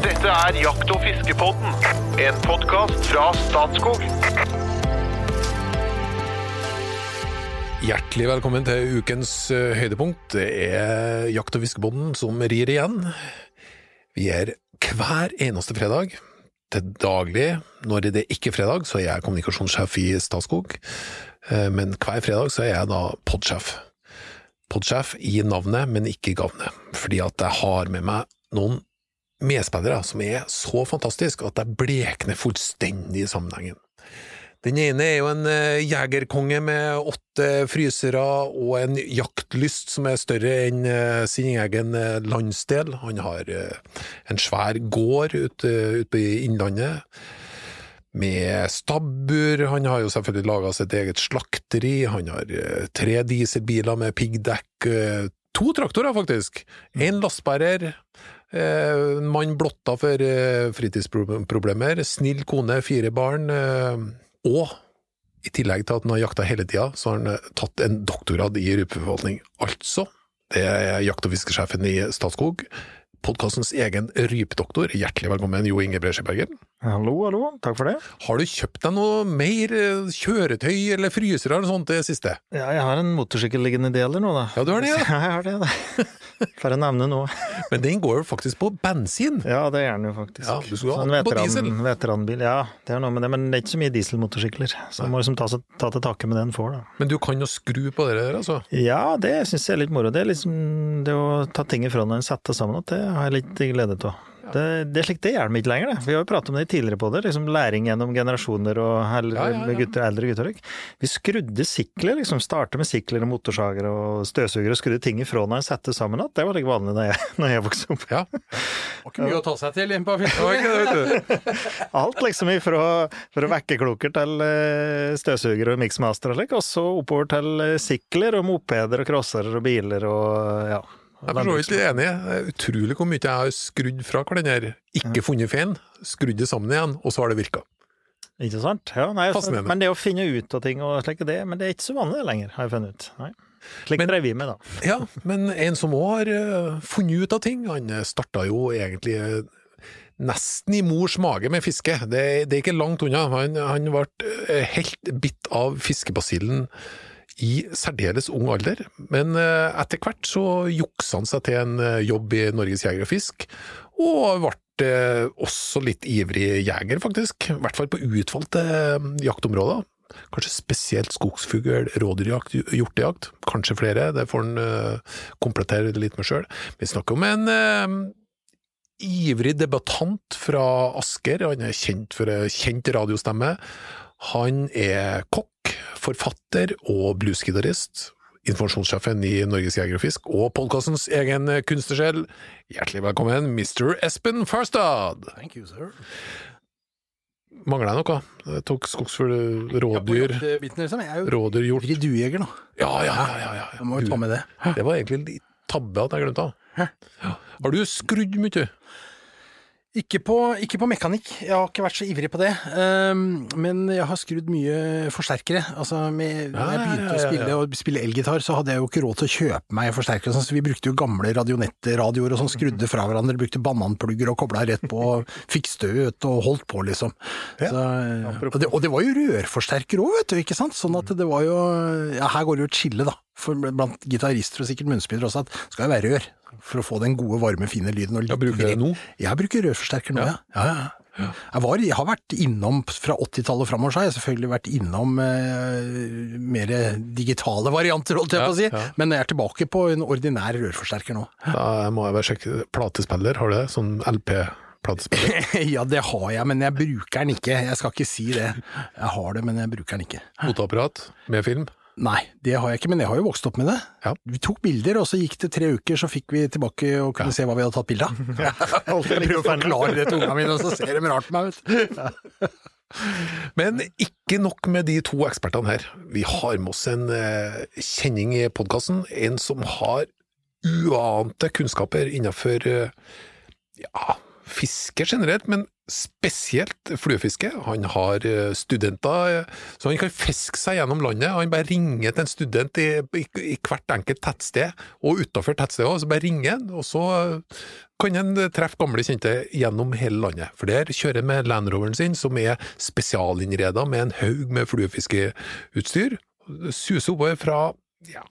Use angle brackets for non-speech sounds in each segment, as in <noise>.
Dette er Jakt- og fiskepodden, en podkast fra Statskog. Hjertelig velkommen til ukens eh, høydepunkt. Det er Jakt- og fiskepodden som rir igjen. Vi er hver eneste fredag. Til daglig, når det er ikke er fredag, så er jeg kommunikasjonssjef i Statskog. Eh, Men hver fredag så er jeg da podsjef. Podsjef i navnet, men ikke i gavnet. Fordi at jeg har med meg noen medspillere som er så fantastiske at jeg blekner fullstendig i sammenhengen. Den ene er jo en eh, jegerkonge med åtte frysere og en jaktlyst som er større enn eh, sin egen eh, landsdel. Han har en svær gård ute, ute i innlandet med stabbur. Han har jo selvfølgelig laga sitt eget slakteri. Han har tre dieselbiler med piggdekk. To traktorer, faktisk! En lastebærer. Eh, mann blotta for eh, fritidsproblemer. Snill kone, fire barn. eh, Og i tillegg til at han har jakta hele tida, så har han eh, tatt en doktorgrad i rypeforvaltning. Altså, det er jakt- og fiskesjefen i Statskog. Podkastens egen rypedoktor. Hjertelig velkommen, Jo Inge Bresjeberger. Hallo, hallo. Takk for det. Har du kjøpt deg noe mer eh, kjøretøy eller frysere eller sånt det siste? Ja, jeg har en motorsykkel liggende i deler nå, da. Ja, du har det, ja. <laughs> Ja, jeg har det, da. <laughs> For å nevne noe. Men den går jo faktisk på bensin. Ja, det er den jo faktisk. Ja, du skulle ha Sånn den på diesel. Veteranbil. Ja, det er noe med det, men det er ikke så mye dieselmotorsykler. Så man må liksom ta, ta til takke med det en får, da. Men du kan jo skru på det der, altså. Ja, det syns jeg er litt moro. Det er liksom det å ta ting ifra når en setter sammen, at det har jeg litt glede av. Det, det er slik det hjelper ikke lenger, det. Vi har jo pratet om det tidligere på det, liksom læring gjennom generasjoner og eldre Ja, ja, ja. gutter, eldre gutter. Vi skrudde sikler, liksom. Startet med sikler og motorsager og støvsugere og skrudde ting ifra når en setter sammen igjen. Det var like vanlig da jeg, når jeg vokste opp. Ja. var ikke mye å ta seg til inn på Det det, du. <laughs> Alt liksom ifra, fra vekkeklokker til eh, støvsugere og mixmaster og slik, og så oppover til eh, sikler og mopeder og crossere og biler og ja. Jeg er for så vidt enig. Utrolig hvor mye jeg har skrudd fra hverandre. Ikke funnet feilen, skrudd det sammen igjen, og så har det virka. Ikke sant? Ja, nei, så, men det å finne ut av ting og slik, det, men det er ikke så vanlig lenger, har jeg funnet ut. Nei. Slik drev vi med, da. Ja, men en som òg har uh, funnet ut av ting, han starta jo egentlig eh, nesten i mors mage med fiske. Det, det er ikke langt unna. Han, han ble eh, helt bitt av fiskebasillen i særdeles ung alder, men eh, etter hvert så juksa han seg til en eh, jobb i Norges Jeger og Fisk, og ble eh, også litt ivrig jeger, faktisk. I hvert fall på utvalgte jaktområder. Kanskje spesielt skogsfugl, rådyrjakt, hjortejakt. Kanskje flere, det får han komplettere litt med sjøl. Vi snakker om en ivrig debattant fra Asker. Han er kjent for kjent radiostemme. Han er kokk, forfatter og bluesgitarist. Informasjonssjefen i Norges Jeger og Fisk, og podkastens egen kunstnersjel. Hjertelig velkommen, Mr. Espen Farstad! Thank you, sir. Mangler jeg noe? Jeg tok skogsfugl, rådyr, Biten, liksom. Jeg er jo rådyr, hjort ikke duejeger, nå. Ja, ja, ja. ja, ja. Må jo ta med det. Det var egentlig litt tabbe at jeg glemte det. Har du skrudd mye? Ikke på, ikke på mekanikk, jeg har ikke vært så ivrig på det. Um, men jeg har skrudd mye forsterkere. Altså, med, når jeg begynte å spille, og spille elgitar, så hadde jeg jo ikke råd til å kjøpe meg forsterkere. Sånn, så vi brukte jo gamle radionettradioer og sånn, skrudde fra hverandre. Brukte bananplugger og kobla rett på, fikk støt og holdt på, liksom. Så, og, det, og det var jo rørforsterker òg, vet du, ikke sant. Sånn at det var jo Ja, her går det jo et skille, da. For blant gitarister og sikkert munnspillere også, at det skal jo være rør. For å få den gode, varme, fine lyden. Og litt Ja, bruker det nå? Jeg bruker rørforsterker nå, ja. ja. ja, ja. Jeg, var, jeg har vært innom, fra 80-tallet og framover, har jeg selvfølgelig vært innom eh, mer digitale varianter, holdt jeg Ja, på å si. ja. Men jeg er tilbake på en ordinær rørforsterker nå. Da må jeg bare sjekke. Platespiller, har du det? Sånn LP-platespiller? <laughs> ja, det har jeg, men jeg bruker den ikke. Jeg skal ikke si det. Jeg har det, men jeg bruker den ikke. Fotoapparat med film? Nei, det har jeg ikke, men jeg har jo vokst opp med det. Ja. Vi tok bilder, og så gikk det tre uker, så fikk vi tilbake og kunne se hva vi hadde tatt bilde av. <laughs> Jeg prøver å forklare det til ungene mine, og så ser de rart på meg, vet du. <laughs> Men ikke nok med de to ekspertene her. Vi har med oss en eh, kjenning i podkasten. En som har uante kunnskaper innenfor eh, ja, fiske generelt, men spesielt fluefiske. Han har eh, studenter, eh, så han kan fiske seg gjennom landet. Han bare ringer til en student i, i, i hvert enkelt tettsted, og utafor tettstedet òg, så bare ringer han, og så eh, kan han treffe gamle kjente gjennom hele landet. For der kjører han med Land Roveren sin, som er spesialinnreda med en haug med fluefiskeutstyr. Suser oppover fra ja,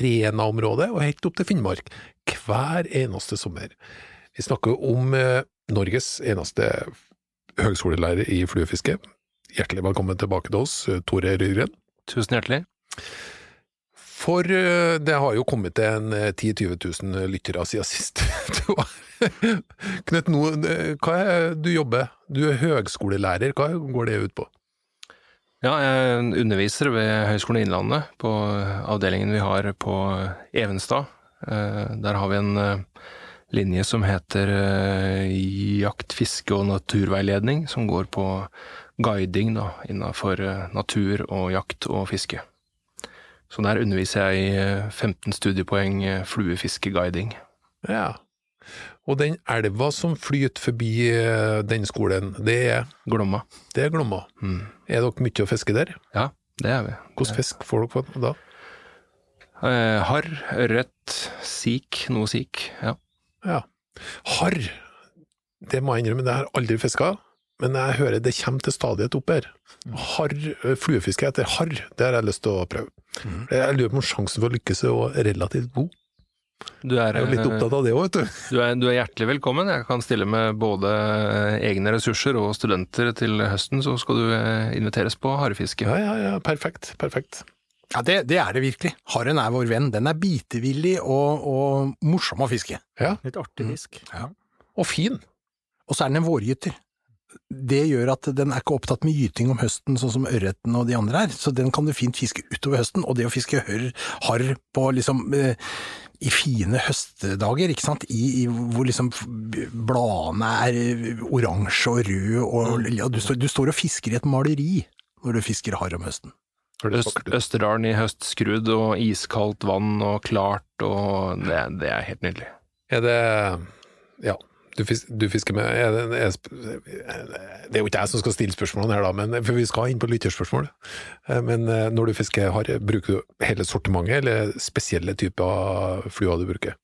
Rena-området og helt opp til Finnmark hver eneste sommer. Vi snakker om eh, Norges eneste høgskolelærer i fluefiske. Hjertelig velkommen tilbake til oss, eh, Tore Rygren. Tusen hjertelig. For eh, det har jo kommet til en eh, 10 000-20 000 lyttere siden sist. <laughs> Knut, nå, eh, hva er du jobber? Du er høgskolelærer, hva går det ut på? Ja, jeg underviser ved Høgskolen Innlandet, på avdelingen vi har på Evenstad. Der har vi en linje som heter eh, jakt, fiske og naturveiledning, som går på guiding da, innenfor eh, natur og jakt og fiske. Så der underviser jeg i eh, 15 studiepoeng eh, fluefiskeguiding. Ja. Og den elva som flyter forbi den skolen, det er, Glomma. det er Glomma. Mm. Er dere mye å fiske der? Ja, det er vi. Hvordan fisk får dere da? Eh, Harr, ørret, sik, noe sik. Ja. Ja. Harr, det må jeg innrømme, det har jeg aldri fiska, men jeg hører det kommer til stadighet opp her. Harr, eh, fluefiske etter harr, det har jeg lyst til å prøve. Jeg lurer på om sjansen for å lykkes er relativt god. Du er, Jeg er jo litt opptatt av det òg, vet du. Du er, du er hjertelig velkommen. Jeg kan stille med både egne ressurser og studenter til høsten, så skal du inviteres på harrefiske. Ja, ja, ja, perfekt, perfekt. Ja, det, det er det virkelig. Harren er vår venn. Den er bitevillig og, og morsom å fiske. Ja, Litt artig fisk. og fin. Og så er den en vårgyter. Det gjør at den er ikke opptatt med gyting om høsten, sånn som ørreten og de andre er, så den kan du fint fiske utover høsten. Og det å fiske hørr, harr på liksom eh, i fine høstdager, ikke sant, I, i, hvor liksom bladene er eh, oransje og røde, og ja, du, står, du står og fisker i et maleri når du fisker harr om høsten. Øst. Østerdalen i høstskrudd og iskaldt vann og klart, og det, det er helt nydelig. Er det Ja, du, fis, du fisker med er det, er, det er jo ikke jeg som skal stille spørsmålene her, da, men, for vi skal inn på lytterspørsmål. Eh, Men eh, når du fisker harr, bruker du hele sortimentet, eller spesielle typer fluer du bruker?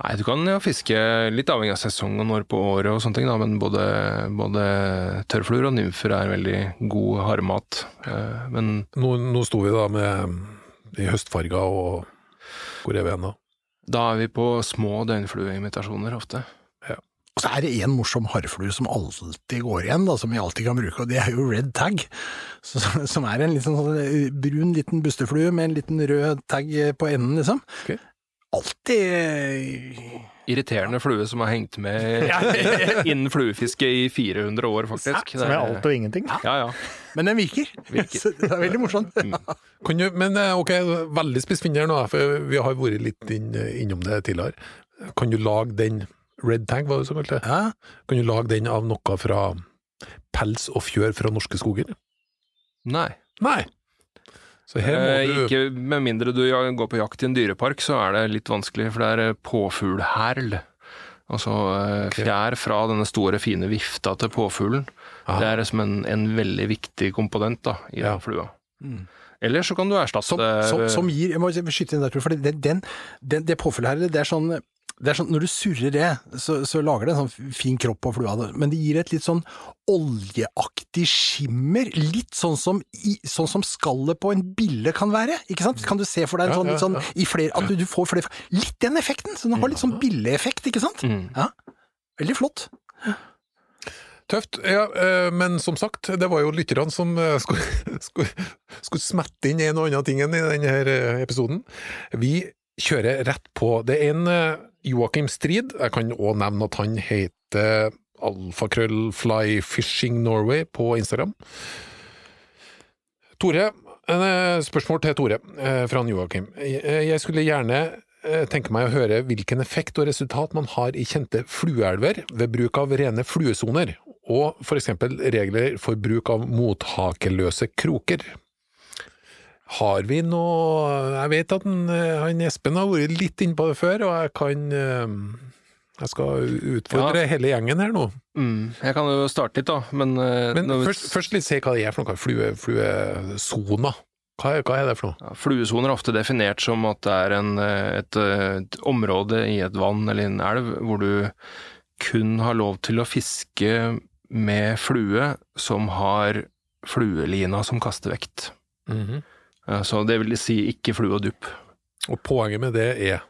Nei, du kan jo fiske litt avhengig av sesong og når på året og sånne ting, da, men både, både tørrfluer og nymfer er veldig god harremat. Eh, Men Nå, nå sto vi da med i høstfarga og hvor er vi hen da? da er vi på små døgnflueimitasjoner ofte. Og så er det en morsom harrflue som alltid går igjen, da, som vi alltid kan bruke, og det er jo red tag. Så, som er en litt sånn eh, brun liten busteflue med en liten rød tag på enden, liksom. Ok. Alltid eh, Irriterende flue som har hengt med <laughs> <laughs> innen fluefiske i 400 år, faktisk. Som er alt og ingenting. Ja, ja. Men den virker. Virker. <laughs> Så det er veldig morsomt. Kan du, men eh, ok, veldig spissfinner nå, for vi har vært litt inn, innom det tidligere. Kan du lage den red tag, var det som kalte det? Ja. Kan du lage den av noe fra pels og fjør fra norske skoger? Nei. Nei. Så her må Eh, du Ikke med mindre du går på jakt i en dyrepark, så er det litt vanskelig, for det er påfuglherl. påfuglhærl. Altså eh, fjær fra denne store, fine vifta til påfuglen. Aha. Det er som en, en veldig viktig komponent da, i Ja. flua. Mm. Eller så kan du erstatte Som, som, som gir Jeg må skyte inn der, for den, den, den, det påfyllet her, det er sånn det er sånn, Når du surrer det, så, så lager det en sånn fin kropp på flua, men det gir et litt sånn oljeaktig skimmer. Litt sånn som, i, sånn som skallet på en bille kan være. ikke sant? Kan du se for deg en Ja, ja, ja, sånn, sånn i flere, at du, du får flere Litt den effekten! Så den har litt sånn billeeffekt, ikke sant? Mm. Ja, Veldig flott. Tøft. Ja, eh, men som sagt, det var jo lytterne som eh, <laughs> skulle, skulle, skulle smette inn en og annen ting i denne eh, episoden. Vi kjører rett på. Det er en Joakim Strid. Jeg kan òg nevne at han heter alfakrøllflyfishingnorway på Instagram. Tore, en eh, spørsmål til Tore eh, fra Joakim. Eh, Jeg skulle gjerne tenke meg å høre hvilken effekt og resultat man har i kjente flueelver ved bruk av rene fluesoner, og for eksempel regler for bruk av mothakeløse kroker. Har vi noe Jeg vet at han, eh, han Espen har vært litt inne på det før, og jeg kan, eh, Jeg skal utfordre hele gjengen her nå. Mm, jeg kan jo starte litt, da, men, eh, Men vi- først, først litt se hva det er for noe. Flue, fluesona. Hva, er- hva er det for noe? Ja, Fluesoner er ofte definert som at det er en, et, et område i et vann eller en elv hvor du kun har lov til å fiske med flue som har fluelina som kastevekt. Mhm. Eh, Så det vil si ikke flue og dupp. Og poenget med det er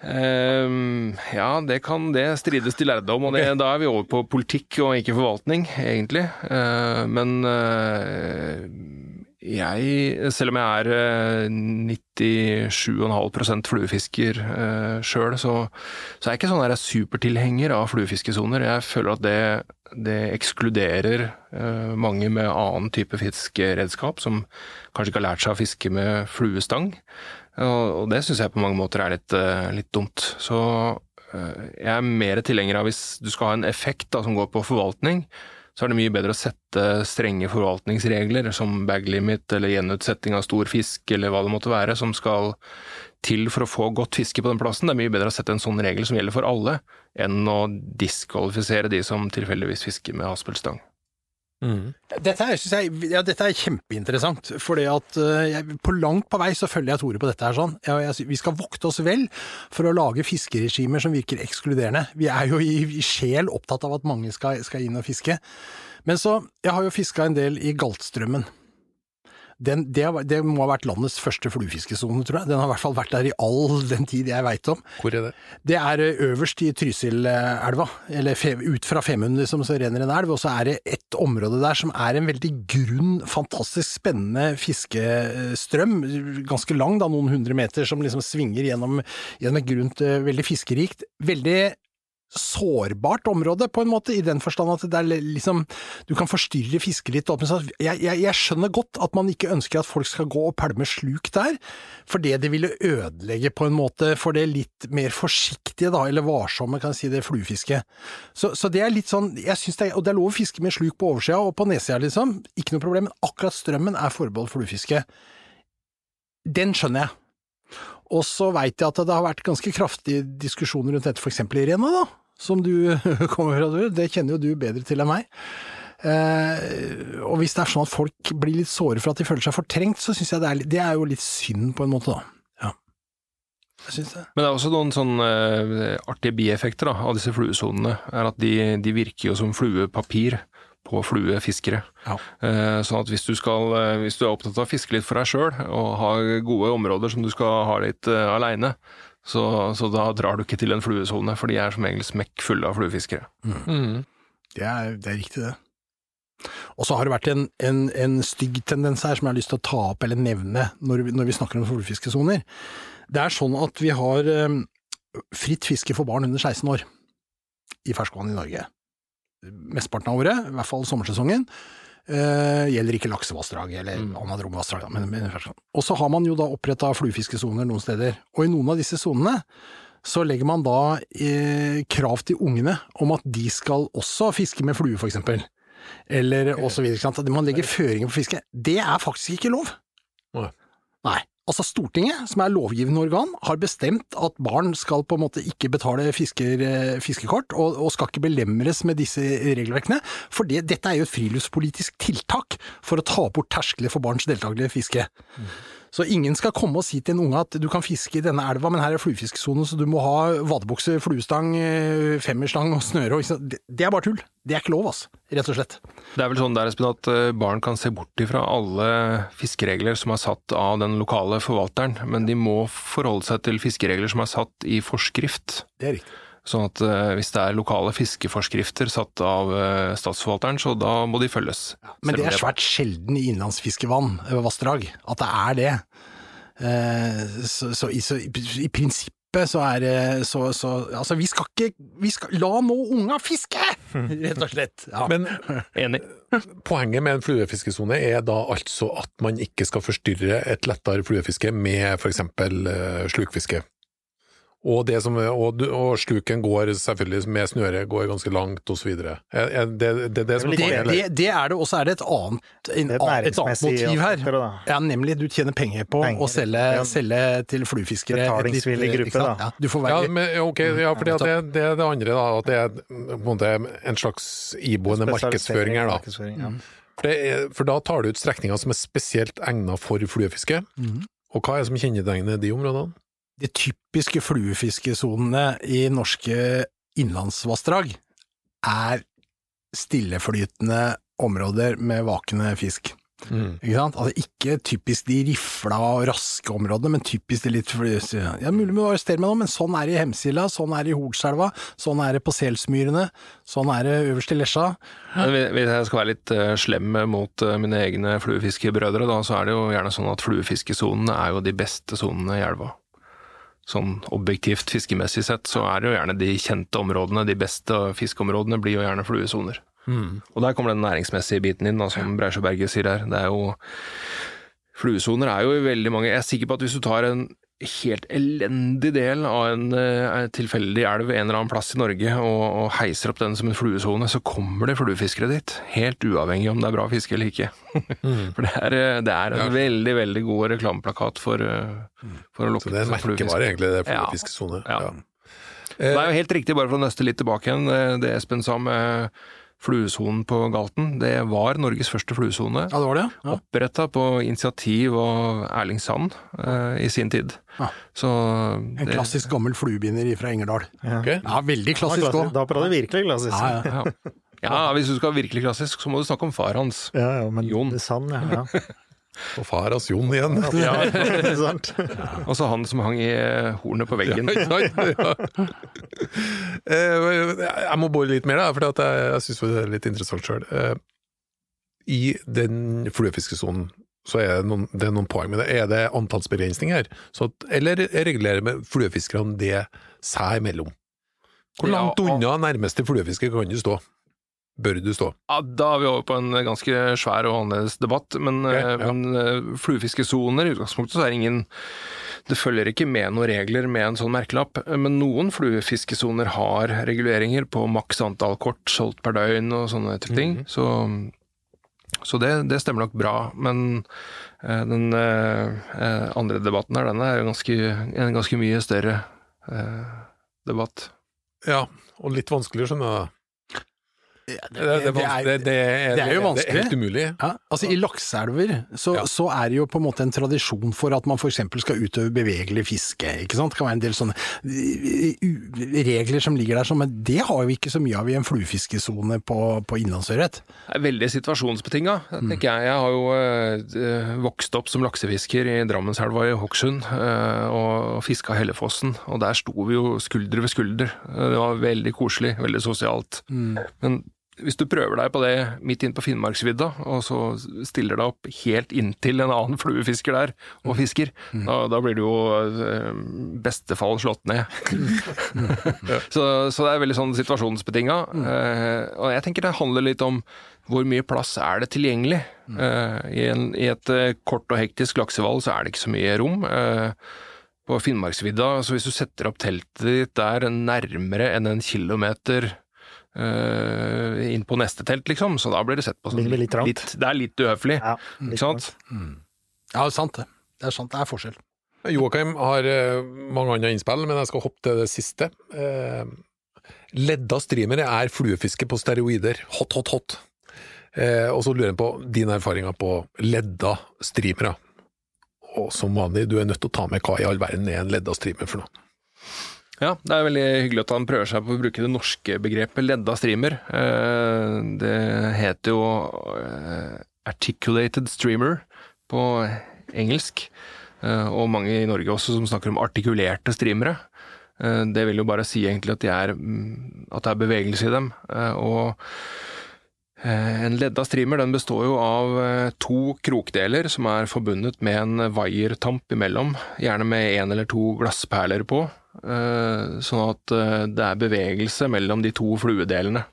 Um, ja, det kan det strides til lærde om, og det, da er vi over på politikk og ikke forvaltning, egentlig. Uh, men eh, jeg, selv om jeg er eh, 97,5 fluefisker uh, sjøl, så, så er jeg ikke sånn der supertilhenger av fluefiskesoner. Jeg føler at det, det ekskluderer eh, mange med annen type fiskeredskap, som kanskje ikke har lært seg å fiske med fluestang. Og, det syns jeg på mange måter er litt, eh, litt dumt. Så eh, jeg er mer tilhenger av hvis du skal ha en effekt da, som går på forvaltning, så er det mye bedre å sette strenge forvaltningsregler som bag limit eller gjenutsetting av stor fisk eller hva det måtte være, som skal til for å få godt fiske på den plassen. Det er mye bedre å sette en sånn regel som gjelder for alle, enn å diskvalifisere de som tilfeldigvis fisker med haspelstang. Mhm. Dette er, jeg, ja, dette er kjempeinteressant, fordi at eh, på langt på vei så følger jeg Tore på dette her sånn. Jeg, vi skal vokte oss vel for å lage fiskeregimer som virker ekskluderende. Vi er jo i, i sjel opptatt av at mange skal, skal inn og fiske. Men så, jeg har jo fiska en del i Galtstrømmen. Den, det, det må ha vært landets første fluefiskesone, tror jeg. Den har i hvert fall vært der i all den tid jeg veit om. Hvor er det? Det er øverst i Trysilelva, eller fe, ut fra Femund liksom, så renner en elv, og så er det et område der som er en veldig grunn, fantastisk spennende fiskestrøm, ganske lang da, noen hundre meter, som liksom svinger gjennom, gjennom et grunt, veldig fiskerikt, veldig sårbart område, på en måte, i den forstand at det er liksom Du kan forstyrre fisket litt. Jeg, jeg, jeg skjønner godt at man ikke ønsker at folk skal gå og pælme sluk der, for det det ville ødelegge på en måte for det litt mer forsiktige, da, eller varsomme, kan jeg si, det fluefisket. Så, så det er litt sånn jeg synes det er, Og det er lov å fiske med sluk på oversida og på nedsida, liksom. Ikke noe problem, men akkurat strømmen er forbeholdt fluefiske. Den skjønner jeg. Og så veit jeg at det har vært ganske kraftige diskusjoner rundt dette, for eksempel i Rena, da, som du <laughs> kommer fra. Det kjenner jo du bedre til enn meg. Eh, og hvis det er sånn at folk blir litt såre for at de føler seg fortrengt, så syns jeg det er, det er jo litt synd, på en måte, da. Ja. Jeg syns det. Men det er også noen sånne eh, artige bieffekter da, av disse fluesonene. er at de, de virker jo som fluepapir på fluefiskere. Ja. Eh, sånn at hvis du, skal, eh, hvis du er opptatt av å fiske litt for deg sjøl, og har gode områder som du skal ha litt uh, aleine, så, så da drar du ikke til en fluesone, for de er som regel smekk fulle av fluefiskere. Mhm. Det er, det er riktig, det. Og så har det vært en, en, en stygg tendens her som jeg har lyst til å ta opp eller nevne når vi, når vi snakker om fluefiskesoner. Det er sånn at vi har um, fritt fiske for barn under 16 år i ferskvann i Norge. Mesteparten av året, i hvert fall sommersesongen. Uh, gjelder ikke laksevassdrag eller Mm. annet Men, men. Og så har man jo da oppretta fluefiskesoner noen steder, og i noen av disse sonene så legger man da eh, krav til ungene om at de skal også fiske med flue, eksempel. Eller videre. sant? Man legger føringer på fisket. Det er faktisk ikke lov. Nei. Nei. Altså Stortinget, som er lovgivende organ, har bestemt at barn skal på en måte ikke betale fisker, eh, fiskekort, og, og skal ikke belemres med disse regelverkene. For det, dette er jo et friluftspolitisk tiltak for å ta bort terskler for barns deltakelse i fiske. Så ingen skal komme og si til en unge at du kan fiske i denne elva, men her er fluefiskesone, så du må ha vadebukse, fluestang, eh, femmerstang og snøre. Det er bare tull. Det er ikke lov, altså. Rett og slett. Det er vel sånn der, Espen, at eh, barn kan se bort ifra alle fiskeregler som er satt av den lokale forvalteren, men de må forholde seg til fiskeregler som er satt i forskrift. Det er riktig. Sånn at eh, hvis det er lokale fiskeforskrifter satt av eh, statsforvalteren, så da må de følges. Men det er svært sjelden i innlandsfiskevann, eh, vassdrag, at det er det. Eh, Så, så, i, så i, i prinsippet så er det så, så Altså, vi skal ikke vi skal, La nå unga fiske! <laughs> Rett og slett. Ja. Men <laughs> Enig. poenget med en fluefiskesone er da altså at man ikke skal forstyrre et lettere fluefiske med f.eks. slukfiske. Og, det som, og, og sluken går selvfølgelig med snøret går ganske langt osv. Det, det, det, det som er Det Det, poenget. det, det er det, og så er det et annet, en, Det er et et annet motiv her. Ja, nemlig. Du tjener penger på Penger, å selge, ja. selge til fluefiskere. Betalingsvillig gruppe, da. Ja, du får Ja, men, okay, ja for det, det, det er det andre, da. At det er på en, måte, en slags iboende markedsføring her, da. Markedsføring, ja. For, det er, for da tar du ut strekninger som er spesielt egnet for fluefiske. Mm. Og hva er det som kjennetegner de områdene? De typiske fluefiskesonene i norske innlandsvassdrag er stilleflytende områder med vakende fisk. Ikke sant? Altså ikke typisk de rifla og raske områdene, men typisk de litt. Ja, mulig vi å arrestere meg nå, men sånn er det i Hemsila, sånn er det i Holselva, sånn er det på Selsmyrene, sånn er det øverst i Lesja. Hvis jeg skal være litt eh, slem mot eh, mine egne fluefiskebrødre, da, så er det jo gjerne sånn at fluefiskesonene er jo de beste sonene i elva. Sånn objektivt fiskemessig sett så er det jo gjerne de kjente områdene, de beste fiskeområdene blir jo gjerne fluesoner. Og der kommer den næringsmessige biten inn, da, som Breisjøberget sier her. Det er jo Fluesoner er jo i veldig mange Jeg er sikker på at hvis du tar en helt elendig del av en uh, tilfeldig elv en eller annen plass i Norge og, og heiser opp den som en fluesone, så kommer det fluefiskere dit. Helt uavhengig om det er bra fiske eller ikke. <laughs> For det er, eh, det er en veldig, veldig god reklameplakat for, uh, for å Så det er en merkevare, egentlig, det er Ja. fluefiskesone. Ja. Ja. Det er jo helt riktig, bare for å nøste litt tilbake igjen, det Espen sa med fluesonen på Galten. Det var Norges første fluesone. Ja, det var det, ja. Oppretta på initiativ av Erling Sand eh, i sin tid. Ja. Så En det- klassisk gammel fluebinder fra Engerdal. Ja. Okay. Ja, veldig klassisk òg. Da prater vi virkelig klassisk. Ja, ja. ja. ja, hvis du skal være virkelig klassisk, så må du snakke om far hans. Ja, ja, men Jon. det er sann, ja. Og far hans Jon igjen. Ja. <laughs> <laughs> Og så han som hang i eh, hornet på veggen. Ja. <laughs> Ja. Eh, Jeg må bore litt mer, da, for jeg, jeg syns det er litt interessant sjøl. I den fluefiskesonen så er det noen, det er noen poeng med det. Er det antallsbegrensning her? Så at, eller regulerer med fluefiskerne det seg imellom? Hvor Ja, langt og- unna nærmeste fluefisker kan du stå? Bør du stå? Ja, da er vi over på en ganske svær og annerledes debatt, men, eh, ja. men eh, fluefiskesoner i utgangspunktet så er det ingen Det følger ikke med noen regler med en sånn merkelapp, men noen fluefiskesoner har reguleringer på maks antall kort solgt per døgn og sånne type ting. Mhm. Så, så det, det stemmer nok bra, men eh, den eh, eh, andre debatten her, denne er ganske, en ganske mye større eh, debatt. Ja, og litt vanskelig, skjønner jeg. Det, Det, det, er jo det, det, er, det er jo Det er helt umulig. Ja, altså I lakseelver så, Ja. så er det jo på en måte en tradisjon for at man f.eks. skal utøve bevegelig fiske. ikke sant? Det kan være en del sånne eh, regler som ligger der, men det har vi ikke så mye av i en fluefiskesone på, på innlandsørret. Det er veldig situasjonsbetinga, tenker jeg. Jeg har jo eh, vokst opp som laksefisker i Drammenselva i Hokksund, eh, og fiska Hellefossen. Og der sto vi jo skulder ved skulder. Det var veldig koselig, veldig sosialt. Men hvis du prøver deg på det midt inn på Finnmarksvidda, og så stiller deg opp helt inntil en annen fluefisker der og fisker, da, da blir du jo eh, bestefall slått ned. <laughs> <laughs> så, så det er veldig sånn situasjonsbetinga. Eh, og jeg tenker det handler litt om hvor mye plass er det tilgjengelig. Eh, i, en, I et eh, kort og hektisk lakseval så er det ikke så mye rom. Eh, på Finnmarksvidda, så hvis du setter opp teltet ditt der nærmere enn en kilometer eh, inn på neste telt, liksom, så da blir det sett på som det litt? Det er litt uhøflig, Ja, litt ikke sant? Ja, det er sant det. Det er sant, det er forskjell. Joakim har eh, mange andre innspill, men jeg skal hoppe til det siste. Eh, ledda streamere er fluefiske på steroider. Hot, hot, hot. Eh, og så lurer jeg på dine erfaringer på ledda streamere. Og som vanlig, du er nødt til å ta med hva i all verden er en ledda streamer for noe. Ja, det er veldig hyggelig at han prøver seg på å bruke det norske begrepet ledda streamer. Eh, Det heter jo eh, articulated streamer på engelsk, eh, og mange i Norge også som snakker om artikulerte streamere. Det vil jo bare si egentlig at, de er, mm, at det er bevegelse i dem. Og en ledda streamer den består jo av to krokdeler som er forbundet med en vaiertamp imellom, gjerne med en eller to glassperler på, sånn at eh, det er bevegelse mellom de to fluedelene.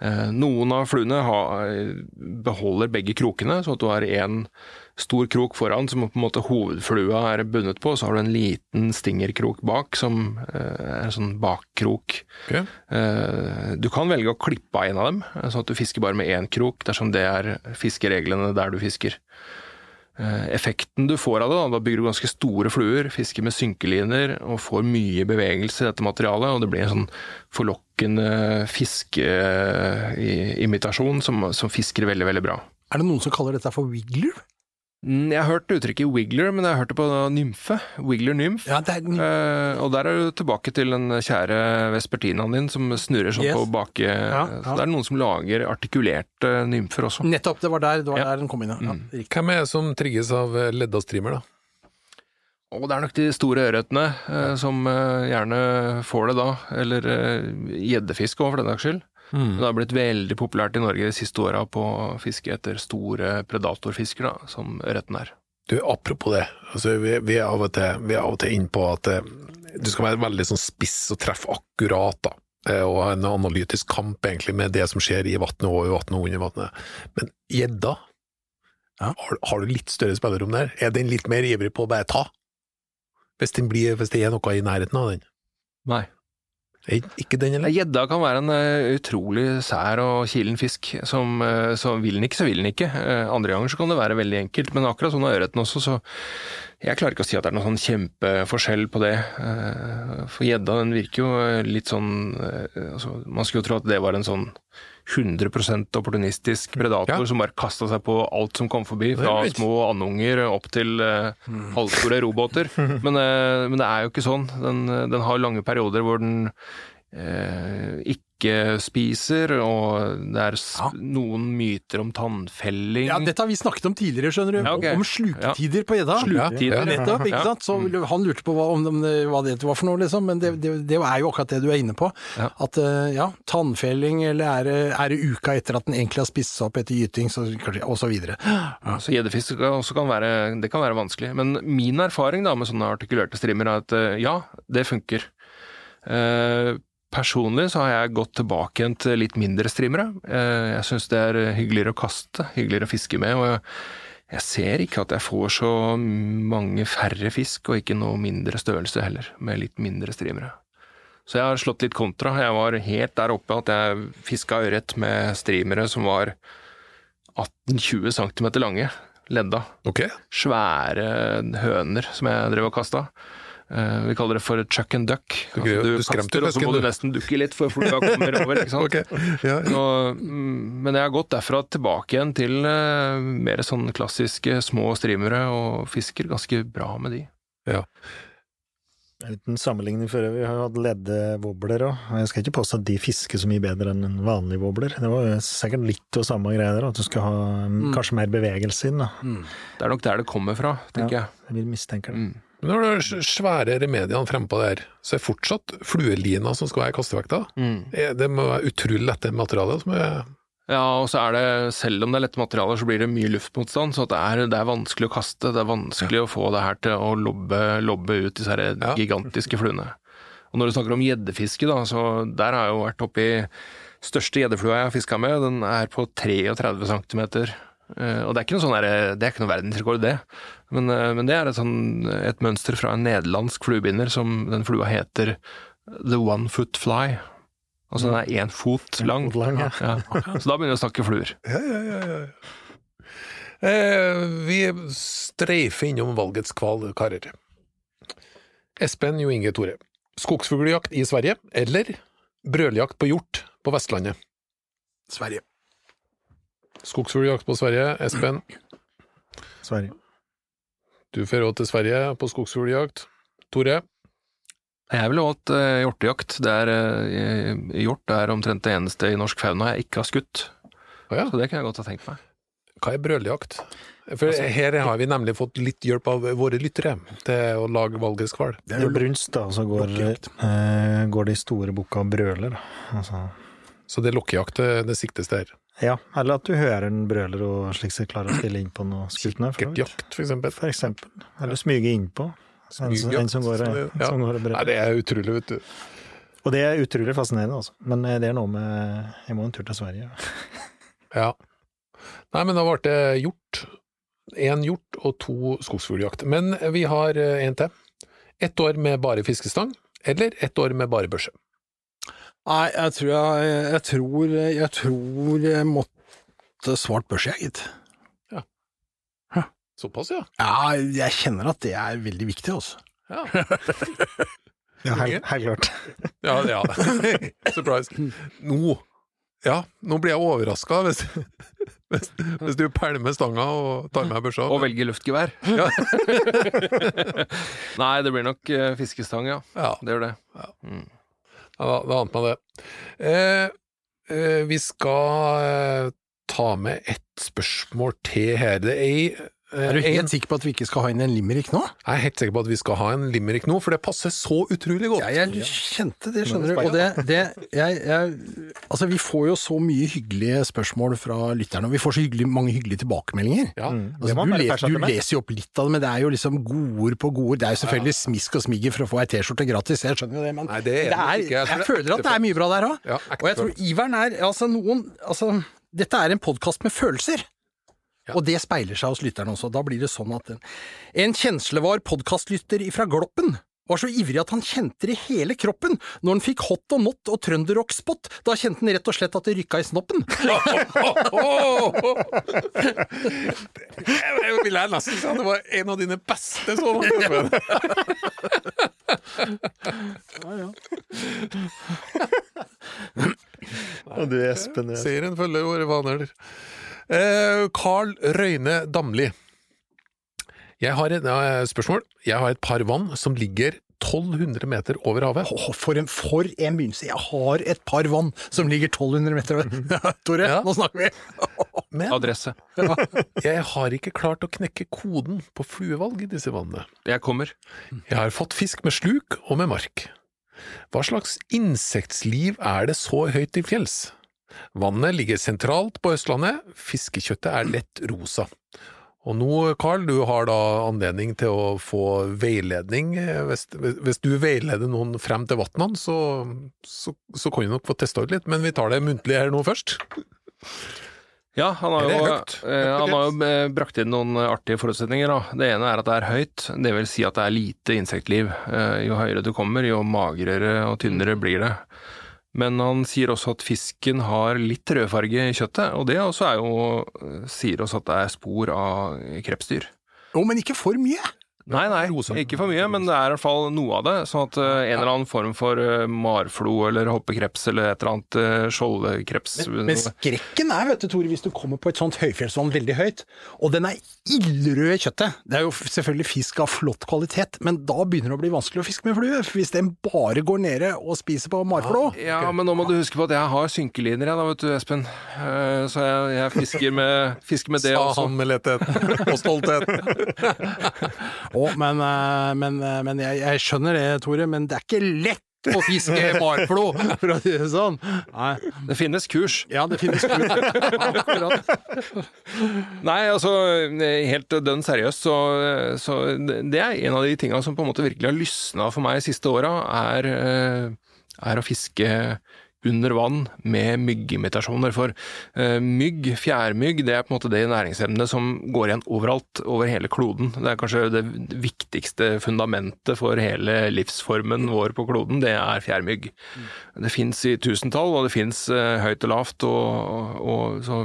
Eh, Noen av fluene har, beholder begge krokene, så at du har én stor krok foran som på en måte hovedflua er bundet på, så har du en liten stingerkrok bak som eh, er en sånn bakkrok. Ok. Eh, Du kan velge å klippe av en av dem, eh, sånn at du fisker bare med én krok dersom det er fiskereglene der du fisker. Eh, Effekten du får av det, da, da bygger du ganske store fluer, fisker med synkeliner og får mye bevegelse i dette materialet, og det blir en sånn forlokkende fiskeimitasjon som, som fisker veldig, veldig bra. Er det noen som kaller dette for wiggler? Mm, Jeg har hørt uttrykket wiggler, men jeg har hørt det på nymfe. Wiggler nymf. Ja, det er, Eh, og der er du tilbake til den kjære vespertinaen din som snurrer sånn Yes. på bake... Ja, Så det er noen som lager artikulerte nymfer også. nettopp, det var der, det var Ja. der den kom inn. Ja. Ja, Mm. Hvem er det som trigges av eh, ledda streamer, da? Og det er nok de store ørretene eh, som eh, gjerne får det da, eller eh, gjeddefisk òg, for den saks skyld. Men det har blitt veldig populært i Norge de siste åra på å fiske etter store predatorfisker, da, som ørreten er. Du, apropos det, altså, vi, vi, er av og til, vi er av og til inne på at eh, du skal være veldig sånn spiss og treffe akkurat, da. eh, Og ha en analytisk kamp egentlig med det som skjer i vannet, over vannet og under vannet. Men gjedda, Ja. har, har du litt større spillerom der? Er den litt mer ivrig på å bare ta? Hvis, blir, hvis det er noe i nærheten av den? Nei. Ikke den, eller? Gjedda kan være en eh, utrolig sær og kilen fisk. Som, eh, så vil den ikke, så vil den ikke. Eh, andre ganger så kan det være veldig enkelt, men akkurat sånn er ørreten også, så jeg klarer ikke å si at det er noen sånn kjempeforskjell på det. For gjedda den virker jo litt sånn altså, Man skulle jo tro at det var en sånn 100% opportunistisk predator Ja. som bare kasta seg på alt som kom forbi, fra små andunger opp til uh, halvstore robåter. <laughs> Men, uh, men det er jo ikke sånn. Den, den har lange perioder hvor den uh, ikke spiser, og det er Ja. noen myter om tannfelling. Ja, dette har vi snakket om tidligere, skjønner du. Ja, okay. Om sluketider på gjedda. Sluketider. Nettopp, ikke Ja. sant. Så han lurte på hva, om hva det var for noe, liksom. Men det, det, det er jo akkurat det du er inne på. Ja. At eh, ja, tannfelling, eller er det, er det uka etter at den egentlig har spist seg opp etter gyting, så, og så videre. Så gjeddefisk kan være, det kan være vanskelig. Men min erfaring da med sånne artikulerte strimmer er at eh, ja, det funker. Eh, Personlig så har jeg gått tilbake igjen til litt mindre streamere. Eh, Jeg syns det er hyggeligere å kaste, hyggeligere å fiske med. og jeg, jeg ser ikke at jeg får så mange færre fisk, og ikke noe mindre størrelse heller, med litt mindre streamere. Så jeg har slått litt kontra. Jeg var helt der oppe at jeg fiska ørret med streamere som var 18-20 cm lange, ledda. Okay. Svære høner som jeg drev og kasta. Eh, vi kaller det for chuck and duck. Du- Altså, du du kaster, og så må du nesten dukke litt for flua kommer over. ikke sant? <laughs> Okay. Ja. Så, mm, men jeg har gått derfra tilbake igjen til uh, mer sånn klassiske små streamere, og fisker ganske bra med de. Uten sammenligning før, vi har jo hatt leddewobler òg, jeg skal ikke påstå at de fisker så mye bedre enn en vanlig wobbler. Det var sikkert litt av samme greie der, at du skal ha mm, kanskje mer bevegelse inn, da. Det er nok der det kommer fra, tenker jeg. Jeg vil mistenke det. Mm. Men når s- svære remediene frempå der, så er fortsatt fluelina som skal være kastevekta. Mm. Det må være utrolig lette materialer. Som er, Ja, og så er det, selv om det er lette materialer, så blir det mye luftmotstand, så det, er, det er vanskelig å kaste. Det er vanskelig å få det her til å lobbe, lobbe ut disse her Ja. gigantiske fluene. Og når du snakker om gjeddefiske, da, så der har jeg jo vært oppi største gjeddeflua jeg har fiska med, den er på 33 cm. Og det er ikke noe, sånn der, det er ikke noe verdensrekord, det. Men, eh, men det er et, sånn, et mønster fra en nederlandsk fluebinder som den flua heter The One Foot Fly. Altså den er én fot lang. fot lang, ja. Ja. Så da begynner vi å snakke fluer. ja, ja, ja, ja. Eh, vi streifer innom valgets kval, karer. Espen Jo Inge Tore. Skogsfugljakt i Sverige, eller brøljakt på hjort på Vestlandet? Sverige. Skogsfugljakt på Sverige. Espen, Sverige. du får råd til Sverige på skogsfugljakt. Tore? Jeg ville valgt uh, hjortejakt. Det er, uh, hjort er omtrent det eneste i norsk fauna jeg ikke har skutt. Oh, ja. Så det kan jeg godt ha tenkt meg. Hva er brøljakt? For her har vi nemlig fått litt hjelp av våre lyttere til å lage valgets kval. Det er jo brunst, da, så går, eh, går de store bukka og brøler. da. Altså, Så det er lokkejakt det, det siktes der. ja, eller at du hører en brøler og slik sett klarer å stille inn på noe vidt. Gertjakt, for eksempel. For eksempel. Eller smyge innpå. En, en som går, og en ja. som går og Nei, det er utrolig, vet du. Og det er utrolig fascinerende, altså. Men eh, det er noe med Jeg må en tur til Sverige. Ja. <laughs> Nei, men da ble det hjort. Én hjort og to skogsfugljakt. Men vi har eh, en til. Ett år med bare fiskestang, eller ett år med bare børse. Nei, jeg tror jeg, jeg tror jeg tror jeg måtte svart børs, jeg, gitt. Såpass, ja. Ja, jeg kjenner at det er veldig viktig, altså. Ja, <laughs> Ja, helt, helt klart. <laughs> ja. ja. <laughs> Surprise. Nå Ja, nå blir jeg overraska hvis, hvis, hvis du pælmer stanga og tar med børsa. Og velger luftgevær. Ja. Nei, det blir nok eh, fiskestang, ja. Ja, Det gjør det. ja da, da ante meg det. Eh, eh, vi skal eh, ta med ett spørsmål til her. Det er ei Er du helt sikker på at vi ikke skal ha inn en limerick nå? Jeg er helt sikker på at vi skal ha en limerick nå, for det passer så utrolig godt. Ja, jeg kjente det, skjønner du. Og det, det jeg, jeg, Altså, vi får jo så mye hyggelige spørsmål fra lytterne, og vi får så hyggelig, mange hyggelige tilbakemeldinger. Ja. Mm. Altså, du, les, du leser jo opp litt av det, men det er jo liksom godord på godord. Det er jo selvfølgelig smisk og smigger for å få ei T-skjorte gratis, jeg skjønner jo det, men Nei, det er det det er, ikke. Jeg jeg føler at det er mye bra der òg. Og jeg tror iveren er Altså, noen Altså, dette er en podkast med følelser. Ja. Og det speiler seg hos lytterne også. Da blir det sånn at en, en kjenslevar podkastlytter ifra Gloppen var så ivrig at han kjente det i hele kroppen når han fikk hot og not og trønderrock-spot. Da kjente han rett og slett at det rykka i snoppen. <laughs> Jeg ville nesten si at det var en av dine beste sånne. Og <laughs> du, Espen, er- Serien følger våre vaner. Eh, Carl Røyne Damli. Jeg har et eh, spørsmål. Jeg har et par vann som ligger 1200 meter over havet. For, en, for en begynnelse. Jeg har et par vann som ligger 1200 meter over. <laughs> <laughs> Tore, Ja. nå snakker vi! <laughs> Men Adresse. jeg har ikke klart å knekke koden på fluevalg i disse vannene. Jeg kommer. Jeg har fått fisk med sluk og med mark. Hva slags insektliv er det så høyt til fjells? Vannet ligger sentralt på Østlandet, fiskekjøttet er lett rosa. Og nå, Carl, du har da anledning til å få veiledning. Hvis, hvis du veileder noen frem til vannene, så, så, så kan du nok få testa ut litt, men vi tar det muntlig her nå først. Ja, han har jo, eh, han har jo eh, brakt inn noen artige forutsetninger. Da. Det ene er at det er høyt, det vil si at det er lite insektliv. Eh, Jo høyere du kommer, jo magrere og tynnere blir det. Men han sier også at fisken har litt rødfarge i kjøttet, og det også er jo, sier også at det er spor av krepsdyr. Jo, men ikke for mye! Nei, nei, ikke for mye, men det er i hvert fall noe av det. Sånn at uh, en eller annen form for uh, marflo eller hoppekreps eller et eller annet uh, skjoldkreps Men skrekken er, vet du, Tore, hvis du kommer på et sånt høyfjellsvann veldig høyt, og den er ildrød i kjøttet. Det er jo selvfølgelig fisk av flott kvalitet, men da begynner det å bli vanskelig å fiske med flue. Hvis den bare går nede og spiser på marflo Ja, men nå må du huske på at jeg har synkeliner, jeg da, vet du, Espen. Eh, Så jeg, jeg fisker, med, fisker med det Sa også. han med letthet og stolthet. <laughs> Å, men, eh, men, eh, men jeg, jeg skjønner det, Tore, men det er ikke lett å fiske marflo, for å si det sånn. Nei. Det finnes kurs. Ja, det finnes <laughs> Akkurat. Nei, altså helt dønn seriøst, så, så det er en av de tinga som på en måte virkelig har lysna for meg de siste åra, er, eh, er å fiske under vann med myggimitasjoner. For eh, mygg, fjærmygg, det er på en måte det næringsemnet som går igjen overalt, over hele kloden. Det er kanskje det viktigste fundamentet for hele livsformen vår på kloden, det er fjærmygg. Det fins i tusentall, og det fins eh, høyt og lavt, og, og så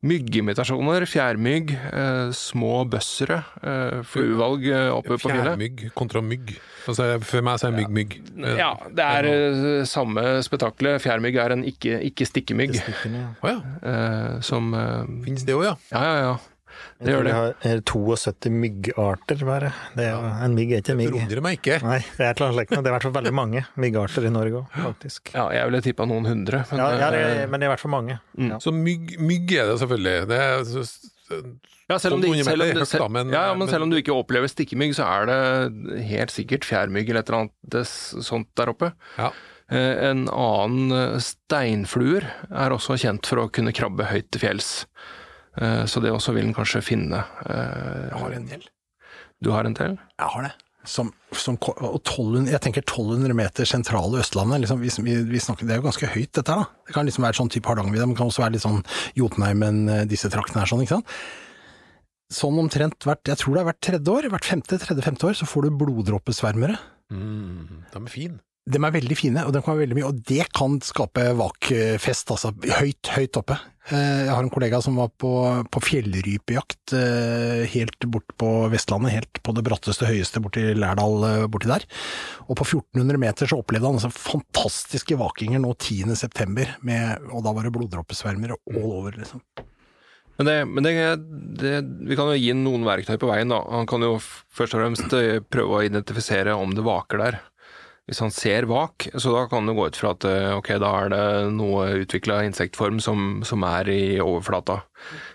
Myggimitasjoner, fjærmygg, eh, små bøssere, eh, fluevalg eh, oppe på fjellet. Fjærmygg kontra mygg. Altså, for meg så er mygg mygg. Ja, det er eh, samme spetakkelet. Fjærmygg er en ikke- ikke-stikkemygg. Å ja. eh, som eh, Finnes det òg, ja? Ja, ja, ja. Det gjør det. har 72 myggarter, bare. Det er, ja. En mygg er ikke en mygg. Det Forundrer meg ikke. Nei, det er det er i hvert fall veldig mange myggarter i Norge òg, faktisk. Ja, jeg ville tippa noen hundre. Men, Ja, ja det, eh, men det er i hvert fall mange. Ja. Så mygg, mygg er det selvfølgelig. Det er, så- ja, selv om, de, selv, om, du- men- ja, ja, men men- selv om du ikke opplever stikkemygg, så er det helt sikkert fjærmygg eller et eller annet des- sånt der oppe. ja. Eh, En annen eh, steinfluer er også kjent for å kunne krabbe høyt til fjells. Eh, Så det også vil en kanskje finne. eh, Jeg har en del. Du har en til? Jeg har det. som, som, og 1200, jeg tenker 1200 meter sentrale Østlandet, liksom, vi, vi, snakker, det er jo ganske høyt dette her da. Det kan liksom være sånn type Hardangervidda, men det kan også være litt sånn Jotunheimen, eh, disse traktene her sånn, ikke sant? Sånn omtrent hvert, jeg tror det er hvert tredje år, hvert femte, tredje, femte år, så får du bloddråpesvermere. Mm, de er fine. De er veldig fine, og de kan være veldig mye, og det kan skape vakfest, altså høyt, høyt oppe. Eh, Jeg har en kollega som var på, på fjellrypejakt eh, helt bort på Vestlandet, helt på det bratteste, høyeste borti Lærdal, eh, borti der. Og på 1400 meter så opplevde han altså fantastiske vakinger nå 10. september, med, og da var det bloddråpesvermer all over, liksom. Men, det, men det, det, vi kan jo gi noen verktøy på veien. da. Han kan jo først og fremst prøve å identifisere om det vaker der. Hvis han ser vak, så da kan det gå ut fra at eh, ok, da er det noe utvikla insektform som, som er i overflata.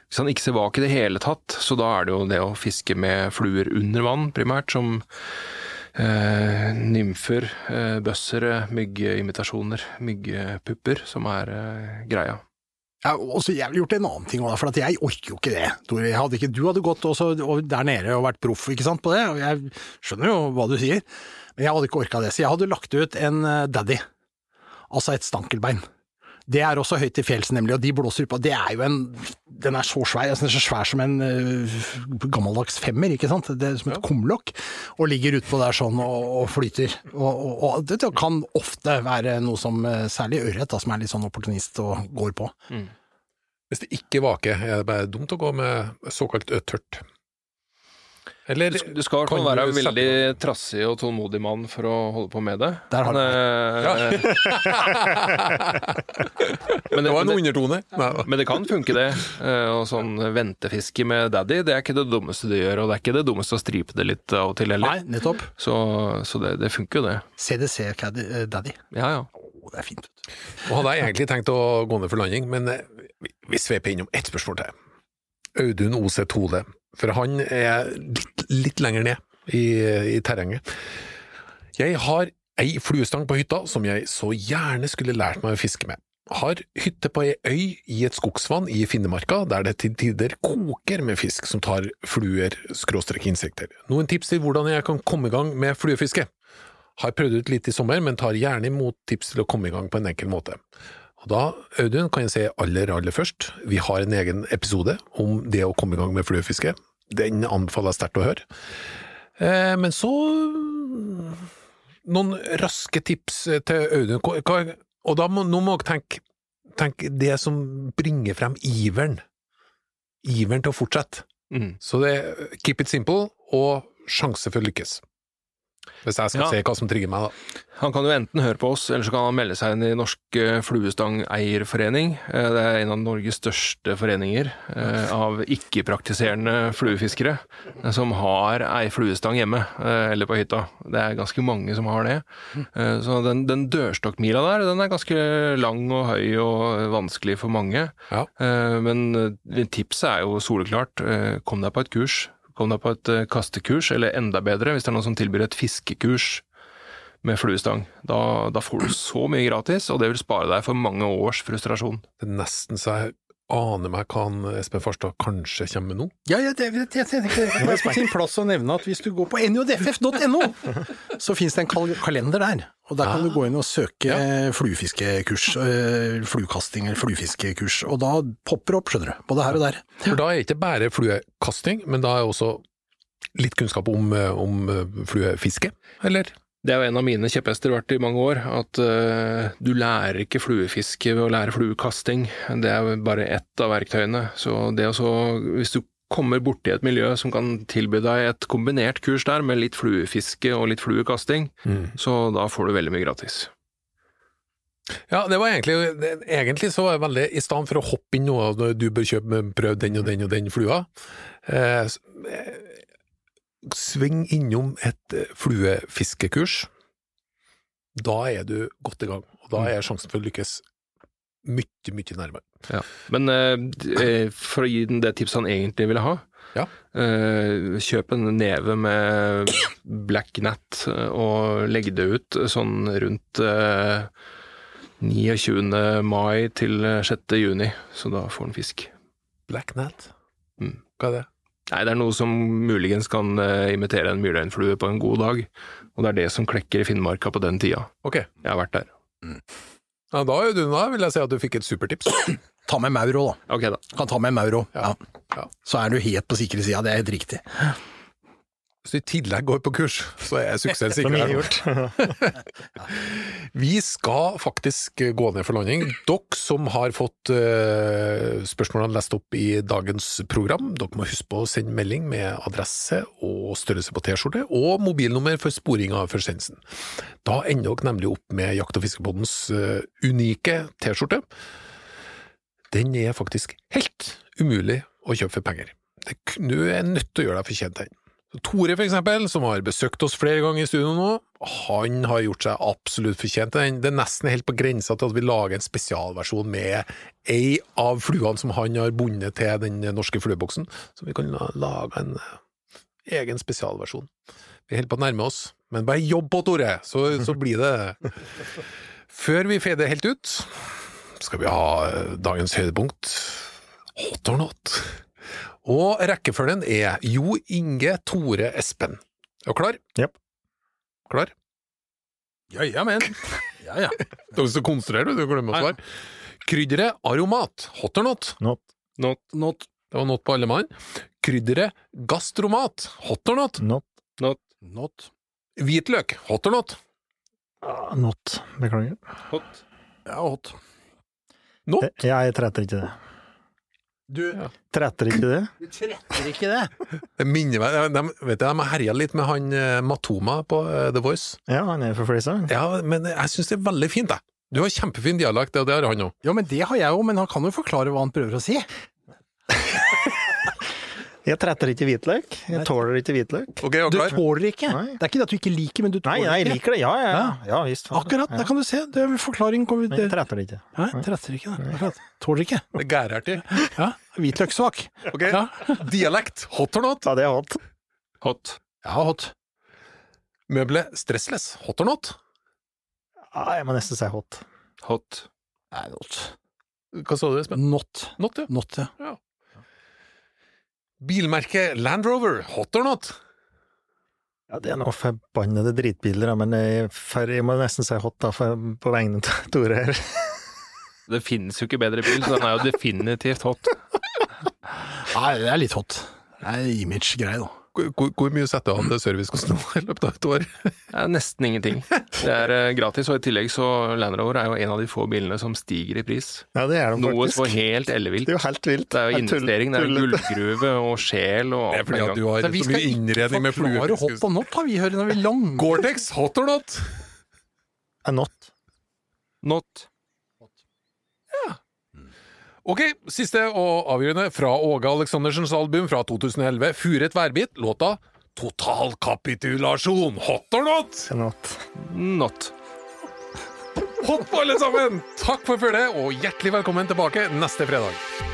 Hvis han ikke ser vak i det hele tatt, så da er det jo det å fiske med fluer under vann primært, som eh, nymfer, eh, bøssere, myggimitasjoner, myggpupper, som er eh, greia. Og så jeg ville gjort en annen ting òg, for jeg orker jo ikke det. Hadde ikke, du hadde gått også, der nede og vært proff på det, og jeg skjønner jo hva du sier, men jeg hadde ikke orka det. Så jeg hadde lagt ut en eh, daddy, altså et stankelbein. Det er også høyt til fjells, nemlig, og de blåser på. Det er jo en Den er så svær, altså, den er så svær som en eh, gammeldags femmer, ikke sant? Det er som et kumlokk, og ligger utpå der sånn og, og flyter. Og, og, og det kan ofte være noe som, eh, særlig ørret, som er litt sånn opportunist og går på. Hvis det ikke vaker, er det bare dumt å gå med såkalt tørt. Eller Du, du skal i hvert kan fall være en veldig trassig og tålmodig mann for å holde på med det. Der har men, du eh, <laughs> men, Det var en undertone. Men det kan funke, det. Eh, Og sånn ventefiske med daddy, det er ikke det dummeste du gjør. Og det er ikke det dummeste å stripe det litt av og til Nei, nettopp. Så, så det, det funker jo, det. CDC eh, Daddy. Ja, ja. Oh, det er fint. Nå hadde jeg egentlig tenkt å gå ned for landing, men vi, vi sveiper innom ett spørsmål til. Audun Ose Tole, for han er litt, litt lenger ned i, i terrenget. Jeg har ei fluestang på hytta som jeg så gjerne skulle lært meg å fiske med. Har hytte på ei øy i et skogsvann i Finnemarka, der det til tider koker med fisk som tar fluer, skråstrek insekter. Noen tips til hvordan jeg kan komme i gang med fluefiske? Har prøvd ut litt i sommer, men tar gjerne imot tips til å komme i gang på en enkel måte. Og da, Audun, kan jeg si aller, aller først, vi har en egen episode om det å komme i gang med fluefiske. Den anbefaler jeg sterkt å høre. Eh, men så noen raske tips til Audun. Hva, og da må, nå må dere tenke, tenke det som bringer frem iveren. Iveren til å fortsette. Mm. Så det er keep it simple og sjanse for å lykkes. Hvis jeg skal Ja. se hva som trigger meg, da. Han kan jo enten høre på oss, eller så kan han melde seg inn i Norsk eh, Fluestangeierforening. Eh, Det er en av Norges største foreninger eh, av ikke-praktiserende fluefiskere som har ei fluestang hjemme, eller på hytta. Det er ganske mange som har det. Så den, den dørstokkmila der, den er ganske lang og høy og vanskelig for mange. Ja. Eh, Men tipset er jo soleklart. Kom deg på et kurs. Kom deg på et eh, kastekurs, eller enda bedre, hvis det er noen som tilbyr et fiskekurs med fluestang. Da, da får du så mye gratis, og det vil spare deg for mange års frustrasjon. Det er nesten så jeg aner meg hva han Espen Farstad kanskje kommer med nå. Ja, ja det, jeg, tenker det er på sin plass å nevne at hvis du går på njodff.no, så finnes det en kal kalender der. Og der kan du gå inn og søke ja. fluefiskekurs, eh, fluekasting eller fluefiskekurs, og da popper det opp, skjønner du. Både her og der. For da er det ikke bare fluekasting, men da er også litt kunnskap om, eh, om eh, fluefiske, eller? Det er jo en av mine kjepphester vært i mange år, at uh, du lærer ikke fluefiske ved å lære fluekasting. Det er bare ett av verktøyene. Så det også, hvis du kommer borti et miljø som kan tilby deg et kombinert kurs der, med litt fluefiske og litt fluekasting, så da får du veldig mye gratis. Ja, det var egentlig, det, egentlig så var jeg veldig, i stedet for å hoppe inn noe, du bør kjøpe, prøv den og den og den flua, eh, eh, sving innom et eh, fluefiskekurs. Da er du godt i gang, og da er sjansen for å lykkes mye, mye nærmere. Ja. Men eh, eh, for å gi den det tipset han egentlig ville ha, Ja. eh, kjøp en neve med black nat eh, og legg det ut sånn rundt eh, 29. mai til 6. juni, så da får han fisk. Black Nat, Mm. hva er det? Nei, det er noe som muligens kan eh, imitere en myrleinflue på en god dag, og det er det som klekker i Finnmarka på den tida. Ok. Jeg har vært der. Ja, da, er du, da vil jeg si at du fikk et supertips. <clears throat> Ta med Mauro, da. Ok, da. Kan ta med Mauro. Ja. Ja. Så er du helt på sikre sida, det er helt riktig. Hvis du i tillegg går på kurs, så er suksessen Så mye sikker. <laughs> Vi skal faktisk gå ned for landing. Dere som har fått eh, spørsmålene lest opp i dagens program, dere må huske på å sende melding med adresse og størrelse på T-skjorte, og mobilnummer for sporing av forsendelsen. Da ender dere nemlig opp med Jakt- og fiskebåtens eh, unike T-skjorte. Den er faktisk helt umulig å kjøpe for penger. Du er nødt til å gjøre deg fortjent til den. Tore, for eksempel, som har besøkt oss flere ganger i studio nå, han har gjort seg absolutt fortjent den. Det er nesten helt på grensa til at vi lager en spesialversjon med ei av fluene som han har bundet til den norske flueboksen, så vi kan lage en eh, egen spesialversjon. Vi holder på å nærme oss, men bare jobb på, Tore, så, så blir det <laughs> Før vi fader helt ut, skal vi ha eh, dagens høydepunkt, hot or not. Og rekkefølgen er Jo Inge, Tore, Espen. Er du klar? Yep. Klar? <laughs> Ja, ja, men. Ja, ja. Du er å konstruere, du glemmer å svare. Krydderet aromat, hot or not? Not. Not. Not. Det var not på alle mann. Krydderet gastromat, hot or not? Not. Not. Not. Hvitløk, hot or not? Uh, Not. Beklager. Hot. Ja, hot. Not? Jeg, jeg treter ikke det. Du, Tretter ikke det? du tretter ikke det. <laughs> Det minner meg, de, vet du, de herja litt med han eh, Matoma på eh, The Voice. Ja, han er for Flisa. Ja, men jeg syns det er veldig fint, jeg. Du har kjempefin dialekt, og det har han òg. Ja, men det har jeg jo, men han kan jo forklare hva han prøver å si. <laughs> Jeg tretter ikke hvitløk. Jeg tåler ikke hvitløk. Ok, er Du tåler ikke. Nei. Det er ikke det at du ikke liker, men du tåler ikke? Nei, jeg ikke. liker det. Ja, ja, ja. ja visst. Akkurat, Ja. der kan du se. Det er en forklaring. Kommer Men jeg tretter ikke. Nei, tretter ikke. Akkurat. Tåler ikke. Det er gærhertig. Ja, hvitløkssvak. Ok, Ja. dialekt, hot or not? Ja, det er hot. Hot. Ja, hot. Møbelet stressless, hot or not? Ja, jeg må nesten si hot. Hot. Nei, not. Hva sa du, Espen? Not. Not, ja. Not, ja. Bilmerket Land Rover, hot or not? Ja, det er noen forbannede dritbiler, men jeg, for, jeg må nesten si hot da, for, på vegne av <laughs> Tore her. Det finnes jo ikke bedre bil, så den er jo definitivt hot. Nei, det er litt hot. Det er image-greie, da. Hvor, mye setter du av til servicekostnader i løpet av et år? <laughs> Er nesten ingenting. Det er eh, gratis, og i tillegg så Land Rover er jo en av de få bilene som stiger i pris. Ja, det er de Noe faktisk. så helt ellevilt. Det er jo helt vilt. Det er jo investering, det er gullgruve og sjel og Det er fordi at du har Så vi så skal mye innredning med forklare hot og not, har vi hørt når vi lang... Gore-Tex, hot or not? Not. Not. Ok, siste og avgjørende fra Åge Aleksandersens album fra 2011, Furet værbit, låta Totalkapitulasjon, hot or not? Not. Not. Hot på alle sammen! Takk for følget, og hjertelig velkommen tilbake neste fredag.